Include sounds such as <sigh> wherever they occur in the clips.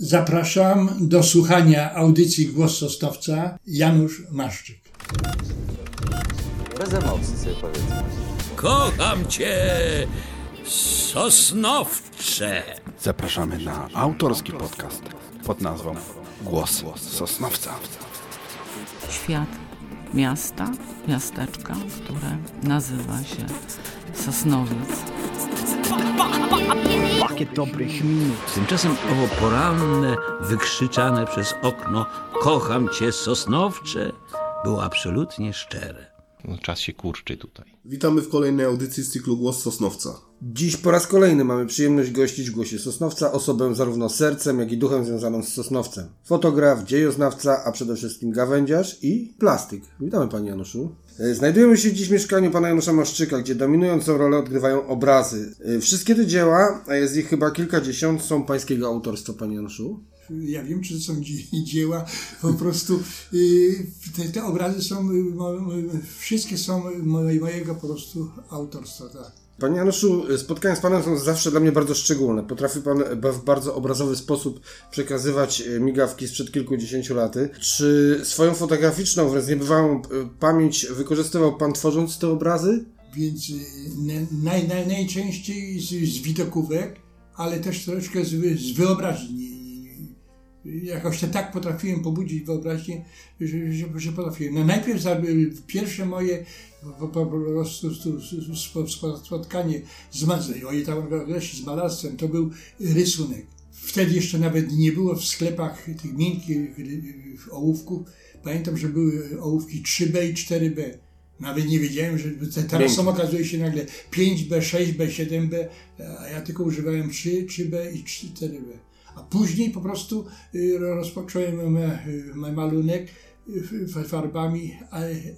Zapraszam do słuchania audycji Głos Sosnowca Janusz Maszczyk. Bez emocji sobie powiedzmy. Kocham cię, Sosnowcze. Zapraszamy na autorski podcast pod nazwą Głos Sosnowca. Świat miasta, miasteczka, które nazywa się Sosnowiec. Pakiet dobrych minut. Tymczasem owo poranne, wykrzyczane przez okno Kocham cię, Sosnowcze było absolutnie szczere. No, czas się kurczy tutaj. Witamy w kolejnej audycji z cyklu Głos Sosnowca. Dziś po raz kolejny mamy przyjemność gościć w Głosie Sosnowca osobę zarówno sercem, jak i duchem związaną z Sosnowcem. Fotograf, dziejoznawca, a przede wszystkim gawędziarz i plastyk. Witamy Panie Januszu. E, Znajdujemy się dziś w mieszkaniu Pana Janusza Maszczyka, gdzie dominującą rolę odgrywają obrazy. E, Wszystkie te dzieła, a jest ich chyba kilkadziesiąt, są Pańskiego autorstwa Panie Januszu. Ja wiem, czy to są dzie- <laughs> dzieła, po prostu y, te, te obrazy są, y, wszystkie są moje, mojego po prostu autorstwa, tak. Panie Januszu, spotkania z Panem są zawsze dla mnie bardzo szczególne. Potrafi Pan w bardzo obrazowy sposób przekazywać e, migawki sprzed kilkudziesięciu laty. Czy swoją fotograficzną, wręcz niebywałą e, pamięć wykorzystywał Pan tworząc te obrazy? Więc na- naj, naj, najczęściej z, z widokówek, ale też troszeczkę z, z wyobraźni. Jakoś to tak potrafiłem pobudzić wyobraźnię, że, że, że potrafiłem. No najpierw za, pierwsze moje po, po, prostu stu- spo- spo- spotkanie z, oj, tam z malarstwem, to był rysunek. Wtedy jeszcze nawet nie było w sklepach tych miękkich y, ołówków. Pamiętam, że były ołówki 3B i 4B. Nawet nie wiedziałem, że te- teraz są okazuje się nagle 5B, 6B, 7B, a ja tylko używałem 3, 3B i 4B. A później po prostu y, rozpocząłem ma- malunek y, farbami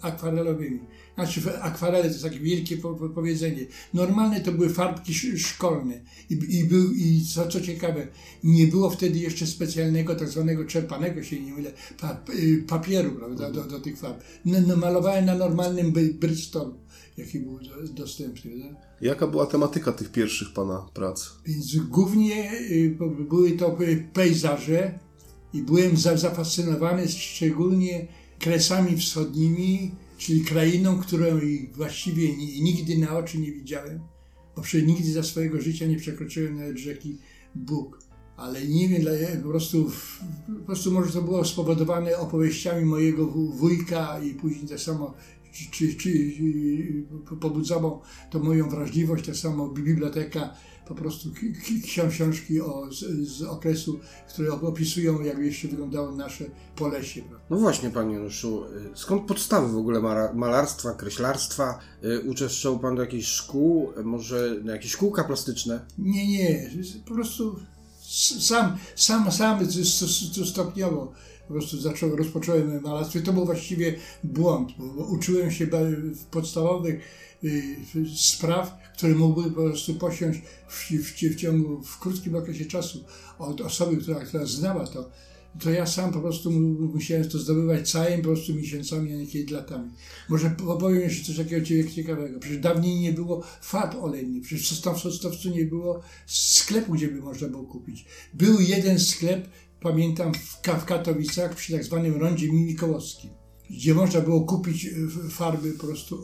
akwarelowymi. Znaczy akwarele to jest takie wielkie po- po- powiedzenie. Normalne to były farbki sz- szkolne. I, i, był, I co, co ciekawe, nie było wtedy jeszcze specjalnego tak zwanego czerpanego, się nie mylę, pa, y, papieru prawda, do, do tych farb. No, no, malowałem na normalnym Bristolu, jaki był do, dostępny. Jaka była tematyka tych pierwszych Pana prac? Więc głównie y, były to y, pejzaże i byłem za, zafascynowany szczególnie kresami wschodnimi, czyli krainą, której właściwie ni- nigdy na oczy nie widziałem, bo przecież nigdy za swojego życia nie przekroczyłem nawet rzeki Bóg. Ale nie wiem, po prostu, po prostu może to było spowodowane opowieściami mojego wuj- wujka i później tak samo czy, czy, y, pobudzało to moją wrażliwość, tak samo biblioteka, po prostu ki- ki- ksią- książki o, z, z okresu, które opisują, jak jeszcze wyglądało nasze Polesie. No właśnie, Panie Januszu, y, skąd podstawy w ogóle malarstwa, kreślarstwa? Y, Uczęszczał Pan do jakichś szkół, może na jakieś kółka plastyczne? Nie, nie, po prostu sam, sam, sam stopniowo po prostu zacząłem, rozpocząłem malarstwo. I To był właściwie błąd, bo, uczyłem się podstawowych y, spraw, które mógłby po prostu posiąść w, w, w ciągu, w krótkim okresie czasu od osoby, która, która znała to. To ja sam po prostu mu- musiałem to zdobywać całymi po prostu miesiącami, a nie kiedy latami. Może opowiem jeszcze coś takiego cie- ciekawego. Przecież dawniej nie było farb olejnych. Przecież w Sosnowcu nie było sklepu, gdzie by można było kupić. Był jeden sklep, pamiętam, w, Ka- w Katowicach przy tak zwanym rondzie Mikołowskim, gdzie można było kupić y, f- farby po prostu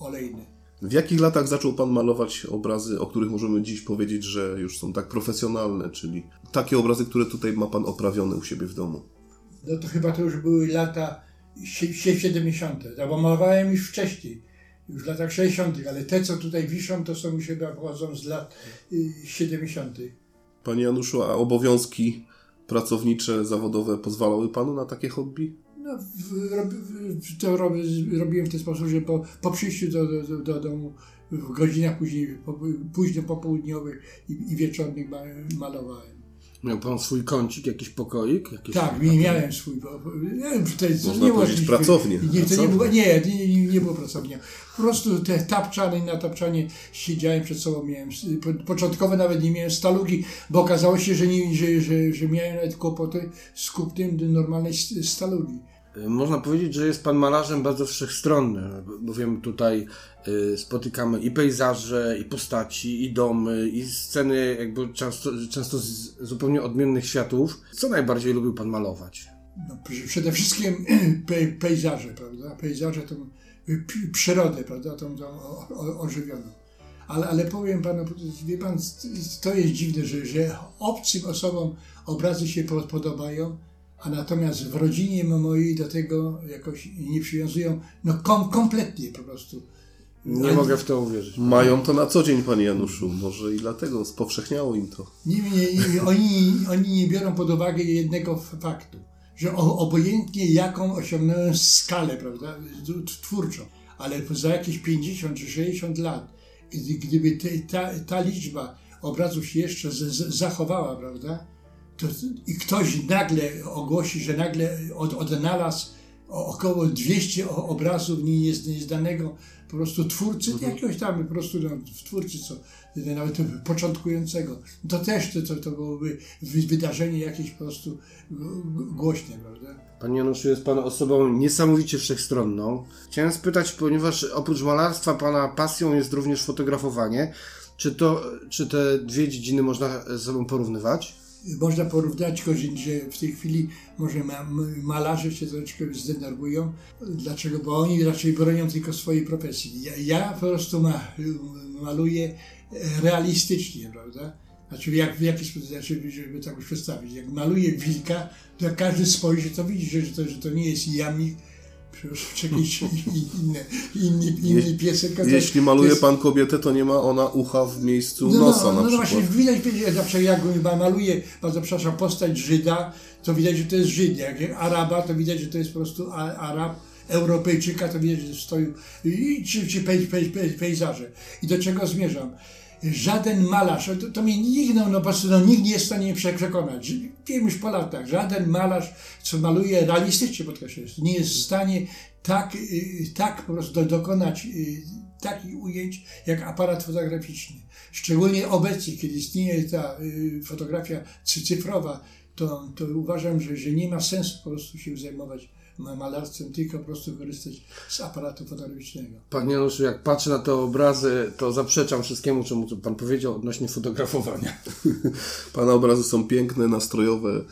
olejne. W jakich latach zaczął Pan malować obrazy, o których możemy dziś powiedzieć, że już są tak profesjonalne, czyli takie obrazy, które tutaj ma Pan oprawione u siebie w domu? No to chyba to już były lata sie- sie- 70. No bo malowałem już wcześniej, już w latach 60., ale te, co tutaj wiszą, to są już chyba pochodzą z lat y, 70. Panie Januszu, a obowiązki pracownicze, zawodowe pozwalały Panu na takie hobby? No, w, rob, w, to rob, robiłem w ten sposób, że po, po przyjściu do, do, do, do domu w godzinach później, po, późno popołudniowych i, i wieczornych ma, malowałem. Miał Pan swój kącik, jakiś pokoik? Jakiś Tak, mi- miałem swój. bo- bo- Nie, wiem, czy to jest, Można nie powiedzieć było- pracownię. Nie, to nie, było, nie, nie, nie, nie było pracownia. Po prostu te tapczany na tapczanie siedziałem przed sobą, miałem, początkowo nawet nie miałem stalugi, bo okazało się, że, nie, że, że, że miałem nawet kłopoty z kupnem do normalnej stalugi. Można powiedzieć, że jest pan malarzem bardzo wszechstronnym, bowiem tutaj y, spotykamy i pejzaże, i postaci, i domy, i sceny jakby często, często z zupełnie odmiennych światów. Co najbardziej lubił pan malować? No, pr- przede wszystkim <clears throat> pe, pejzaże, prawda? Pejzaże, tą y, przyrodę, prawda? Tą, tą ożywioną. Ale, ale powiem panu, wie pan, to jest dziwne, że, że obcym osobom obrazy się po- podobają, a natomiast w rodzinie mojej do tego jakoś nie przywiązują, no kom, kompletnie po prostu. Nie Ale- mogę w to uwierzyć. Mają to na co dzień, panie Januszu. Może i dlatego spowszechniało im to. Nie, nie, nie, oni, oni nie biorą pod uwagę jednego faktu, że o, obojętnie jaką osiągnąłem skalę, prawda, twórczą, ale za jakieś 50 czy 60 lat, gdy- gdyby te, ta, ta liczba obrazów się jeszcze z, z, zachowała, prawda, to, i ktoś nagle ogłosi, że nagle od, odnalazł około 200 o- obrazów nie- nie- nieznanego po prostu twórcy, jakiegoś tam po prostu no, twórcy, co nawet początkującego, to też to, to, to byłoby wy- wydarzenie jakieś po prostu głośne, prawda? Panie Januszu, jest Pan osobą niesamowicie wszechstronną. Chciałem spytać, ponieważ oprócz malarstwa Pana pasją jest również fotografowanie, czy, to, czy te dwie dziedziny można ze sobą porównywać? Można porównać, że w tej chwili może malarze się troszeczkę zdenerwują. Dlaczego? Bo oni raczej bronią tylko swojej profesji. Ja, ja po prostu ma, maluję e, realistycznie, prawda? Znaczy jak, w jaki sposób, znaczy, żeby tak już przedstawić. Jak maluję wilka, to jak każdy spojrzy, to widzi, że to, że to nie jest jamik, czy jakiś <laughs> inny, inny, inny piesek. Jeśli maluje jest- pan kobietę, to nie ma ona ucha w miejscu no, nosa no, na no, no przykład. właśnie, widać, widać, przykład jak maluje, bardzo przepraszam, postać Żyda, to widać, że to jest Żyd. Jak Araba, to widać, że to jest po prostu Arab. Europejczyka, to widać, że stoi, i, czy, czy pej, pej, pej, pejzaże. I do czego zmierzam? Żaden malarz, to, to mnie nikt, no, no, po prostu, no, nikt nie jest w stanie mnie prze- przekonać. Wiem już po latach, żaden malarz, co maluje realistycznie, podkreślam, nie jest w stanie tak, y, tak po prostu do, dokonać y, takich ujęć, jak aparat fotograficzny. Szczególnie obecnie, kiedy istnieje ta y, fotografia cy- cyfrowa, to, to uważam, że, że nie ma sensu po prostu się zajmować malarstwem, tylko po prostu korzystać z aparatu fotograficznego. Panie Januszu, jak patrzę na te obrazy, to zaprzeczam wszystkiemu, czemu Pan powiedział odnośnie fotografowania. <laughs> Pana obrazy są piękne, nastrojowe,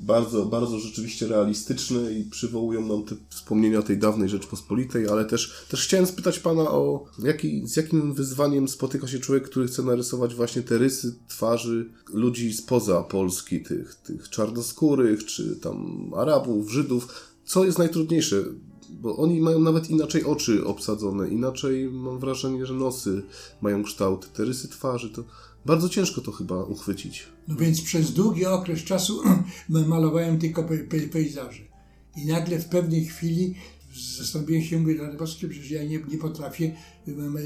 bardzo, bardzo rzeczywiście realistyczne i przywołują nam te wspomnienia tej dawnej Rzeczpospolitej, ale też, też chciałem spytać Pana o jaki, z jakim wyzwaniem spotyka się człowiek, który chce narysować właśnie te rysy twarzy ludzi spoza Polski, tych, tych czarnoskórych, czy tam Arabów, Żydów. Co jest najtrudniejsze? Bo oni mają nawet inaczej oczy obsadzone, inaczej mam wrażenie, że nosy mają kształt. Te rysy twarzy to bardzo ciężko to chyba uchwycić. No więc przez długi okres czasu <clears throat> malowałem tylko pe, pe, pejzaże. I nagle w pewnej chwili zastanowiłem się, mówię, Boskie, przecież ja nie, nie potrafię m-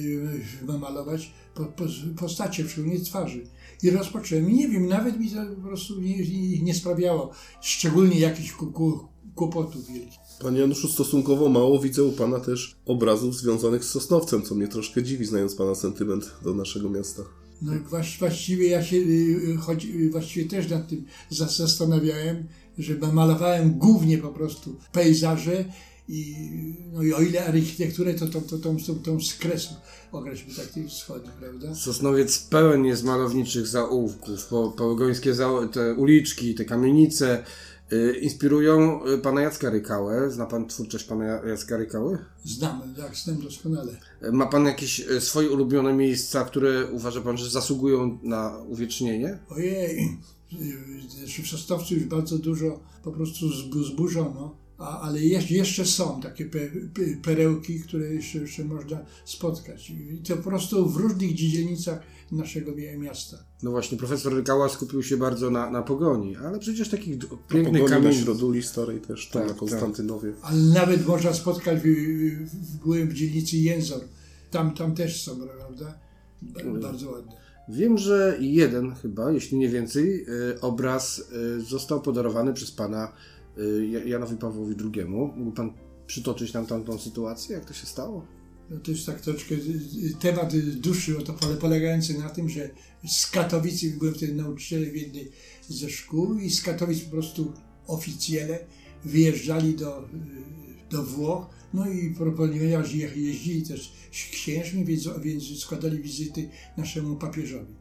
m- malować po, po, postacie, szczególnie twarzy. I rozpocząłem. I nie wiem, nawet mi to po prostu nie, nie, sprawiało szczególnie jakichś kłopotów wielkich. Panie Januszu, stosunkowo mało widzę u Pana też obrazów związanych z Sosnowcem, co mnie troszkę dziwi, znając Pana sentyment do naszego miasta. No właściwie ja się y, choć, y, właściwie też nad tym za- zastanawiałem, że malowałem głównie po prostu pejzaże i, no i o ile architekturę, to tą, to, tą, tą, tą z kresu określił tak tych wschodnich, prawda? Sosnowiec pełen jest malowniczych zaułków, po, pogońskie za, te uliczki, te kamienice y, inspirują y, pana Jacka Rykałę. Zna pan twórczość pana Ja- Jacka Rykały? Znam, tak, znam doskonale. Y, Ma pan jakieś y, swoje ulubione miejsca, które uważa pan, że zasługują na uwiecznienie? Ojej, y, w Sosnowcu już bardzo dużo po prostu zbu- zburzono, a, ale jeszcze, są takie pe, pe, perełki, które jeszcze, jeszcze można spotkać. I to po prostu w różnych dzielnicach naszego mi- miasta. No właśnie, profesor Rykała skupił się bardzo na, na pogoni, ale przecież takich pięknych Pogoni na. Środuli Starej też, tam Tak, na Konstantynowie. Ale nawet można spotkać, byłem w dzielnicy Jęzor. Tam, tam też są, prawda? Ba- Bardzo ładne. Wiem, że jeden chyba, jeśli nie więcej, y, obraz y, został podarowany przez pana y, Ja- Janowi Pawłowi II. Mógł pan przytoczyć nam tamtą sytuację, jak to się stało? No to jest tak troszeczkę y, y, temat dłuższy, pole- polegający na tym, że z Katowic, byłem wtedy nauczycielem jednej ze szkół i z Katowic po prostu oficjele wyjeżdżali do, y, do Włoch, no i ponieważ je- jeździli też księżmi, więc, więc składali wizyty naszemu papieżowi.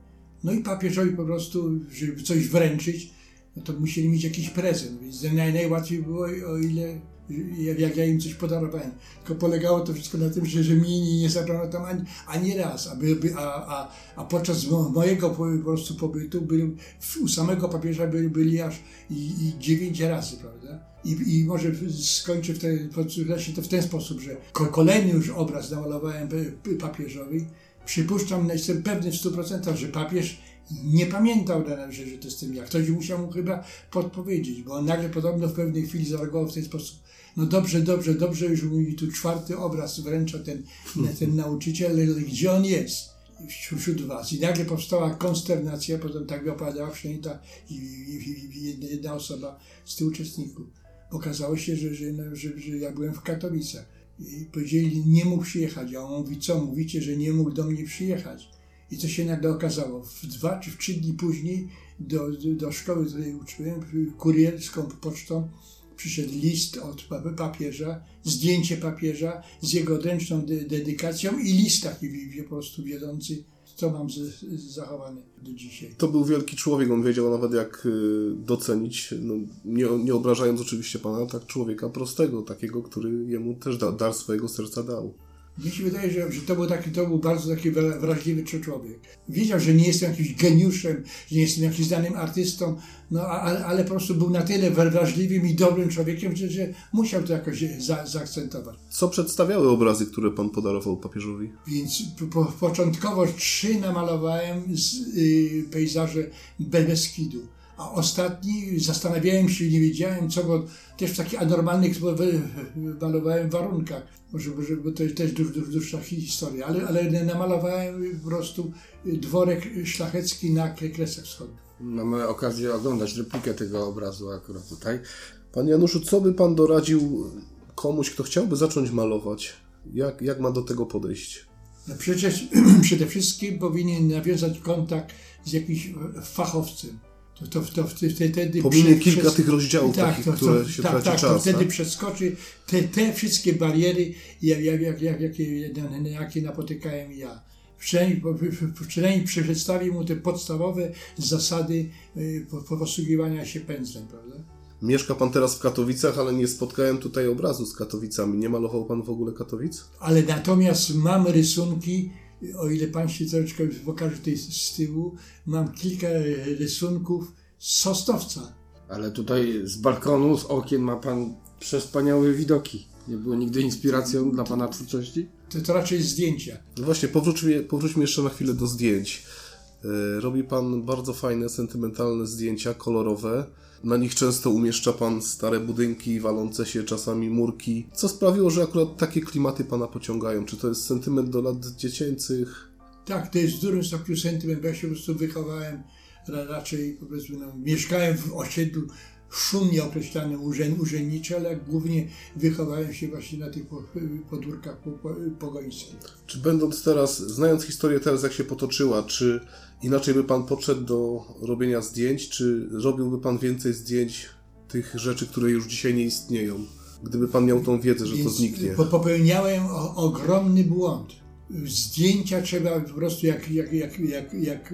No i papieżowi po prostu, żeby coś wręczyć, no to musieli mieć jakiś prezent, więc naj, najłatwiej było, o ile jak, jak ja im coś podarowałem. Tylko polegało to wszystko na tym, że, że mi nie, nie zabrano tam ani, ani raz, a, a, a, a podczas mo- mojego po, po prostu pobytu był, w- u samego papieża byli, byli aż i, i dziewięć razy, prawda? I, I może skończę w ten, to w ten sposób, że ko- kolejny już obraz namalowałem p- papieżowi. Przypuszczam, jestem pewny w 100%, że papież nie pamiętał, że, że to jestem ja. Ktoś musiał mu chyba podpowiedzieć, bo on nagle podobno w pewnej chwili zareagował w ten sposób. No dobrze, dobrze, dobrze, już mi tu czwarty obraz wręcza ten, ten <laughs> nauczyciel, ale gdzie on jest? Wśród was. I nagle powstała konsternacja, potem tak opowiadała przynajmniej ta i, i, i jedna, jedna osoba z tych uczestników. Okazało się, że, że, no, że, że ja byłem w Katowicach. I powiedzieli, nie mógł przyjechać. A on mówi, co mówicie, że nie mógł do mnie przyjechać. I co się nagle okazało? W dwa czy w trzy dni później do, do, szkoły, której uczyłem, kurierską pocztą, przyszedł list od pa- papieża, zdjęcie papieża z jego odręczną de- dedykacją i list taki po prostu wiodący, co mam z, z zachowane do dzisiaj. To był wielki człowiek, on wiedział nawet jak y, docenić, no, nie, nie obrażając oczywiście pana, tak człowieka prostego, takiego, który jemu też da, dar swojego serca dał. Mi się wydaje, że, że to był taki, to był bardzo taki wra- wrażliwy człowiek. Wiedział, że nie jestem jakimś geniuszem, że nie jestem jakimś znanym artystą, no ale, ale po prostu był na tyle wra- wrażliwym i dobrym człowiekiem, że, że musiał to jakoś za, zaakcentować. Co przedstawiały obrazy, które pan podarował papieżowi? Więc po, po, początkowo trzy namalowałem z y, pejzaże Be- Beskidu. A ostatni zastanawiałem się, nie wiedziałem co, bo też w takich anormalnych malowałem warunkach. Może, bo to jest też duż, duż, dłuższa historia, ale, ale namalowałem po prostu dworek szlachecki na Kresach Wschodnich. Mamy okazję oglądać replikę tego obrazu akurat tutaj. Panie Januszu, co by pan doradził komuś, kto chciałby zacząć malować? Jak, jak ma do tego podejść? No przecież <clears throat> przede wszystkim powinien nawiązać kontakt z jakimś fachowcem. To, to, to, to wtedy prze- kilka przez- tych rozdziałów takich, które się tak, traci tak, czas, to wtedy tak? przeskoczy te, te wszystkie bariery, jak, jak, jak, jak, jakie, jakie napotykałem ja. Przynajmniej, przynajmniej przedstawi mu te podstawowe zasady y, po- po- posługiwania się pędzlem, prawda? Mieszka pan teraz w Katowicach, ale nie spotkałem tutaj obrazu z Katowicami. Nie malował pan w ogóle Katowic? Ale natomiast mam rysunki, o ile pan się troszeczkę pokaże tutaj z tyłu, mam kilka rysunków z Sosnowca. Ale tutaj z balkonu, z okien ma pan przespaniałe widoki. Nie było nigdy inspiracją dla pana twórczości? To, to raczej zdjęcia. No właśnie, powróćmy, powróćmy jeszcze na chwilę do zdjęć. E, Robi pan bardzo fajne, sentymentalne zdjęcia, kolorowe. Na nich często umieszcza pan stare budynki, walące się czasami murki. Co sprawiło, że akurat takie klimaty pana pociągają? Czy to jest sentyment do lat dziecięcych? Tak, to jest w dużym stopniu sentyment, ja się po prostu wychowałem ra, raczej, powiedzmy, no, mieszkałem w osiedlu szumnie określanym urzęd, urzędnicze, ale głównie wychowałem się właśnie na tych po- podwórkach po, po, pogońskich. Czy będąc teraz, znając historię teraz jak się potoczyła, czy inaczej by pan podszedł do robienia zdjęć, czy robiłby pan więcej zdjęć tych rzeczy, które już dzisiaj nie istnieją? Gdyby pan miał tą wiedzę, że to Więc zniknie. Po, popełniałem ogromny błąd. Zdjęcia trzeba po prostu, jak, jak, jak, jak, jak,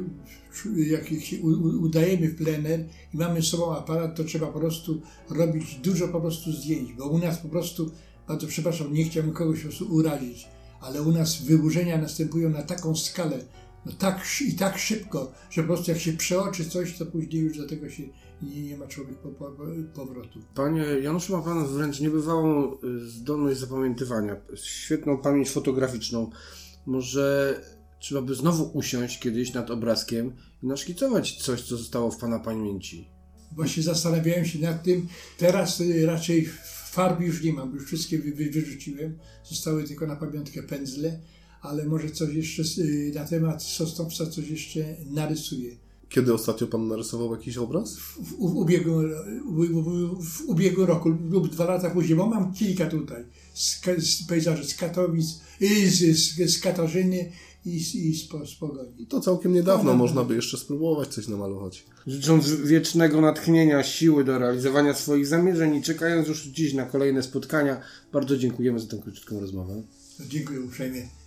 jak się u- u- udajemy w plener i mamy z sobą aparat, to trzeba po prostu robić dużo po prostu zdjęć, bo u nas po prostu, bardzo przepraszam, nie chciałbym kogoś po prostu urazić, ale u nas wyburzenia następują na taką skalę, no tak i tak szybko, że po prostu jak się przeoczy coś, to później już do tego się nie, nie ma człowiek po, po, powrotu. Panie Januszu, ma pan wręcz niebywałą y, zdolność zapamiętywania, świetną pamięć fotograficzną. Może trzeba by znowu usiąść kiedyś nad obrazkiem i naszkicować coś, co zostało w pana pamięci. Właśnie zastanawiałem się nad tym. Teraz y, raczej farb już nie mam, już wszystkie wy, wy, wyrzuciłem. Zostały tylko na pamiątkę pędzle, ale może coś jeszcze y, na temat Sosnowca coś jeszcze narysuję. Kiedy ostatnio pan narysował jakiś obraz? W, w, ubiegłym, w, w, w ubiegłym roku lub dwa lata później, bo mam kilka tutaj z, z pejzaży z Katowic, z, z, z Katarzyny i, i spo, z pogoni. To całkiem niedawno można by jeszcze spróbować coś namalować. Życząc wiecznego natchnienia, siły do realizowania swoich zamierzeń i czekając już dziś na kolejne spotkania, bardzo dziękujemy za tę krótką rozmowę. Dziękuję uprzejmie.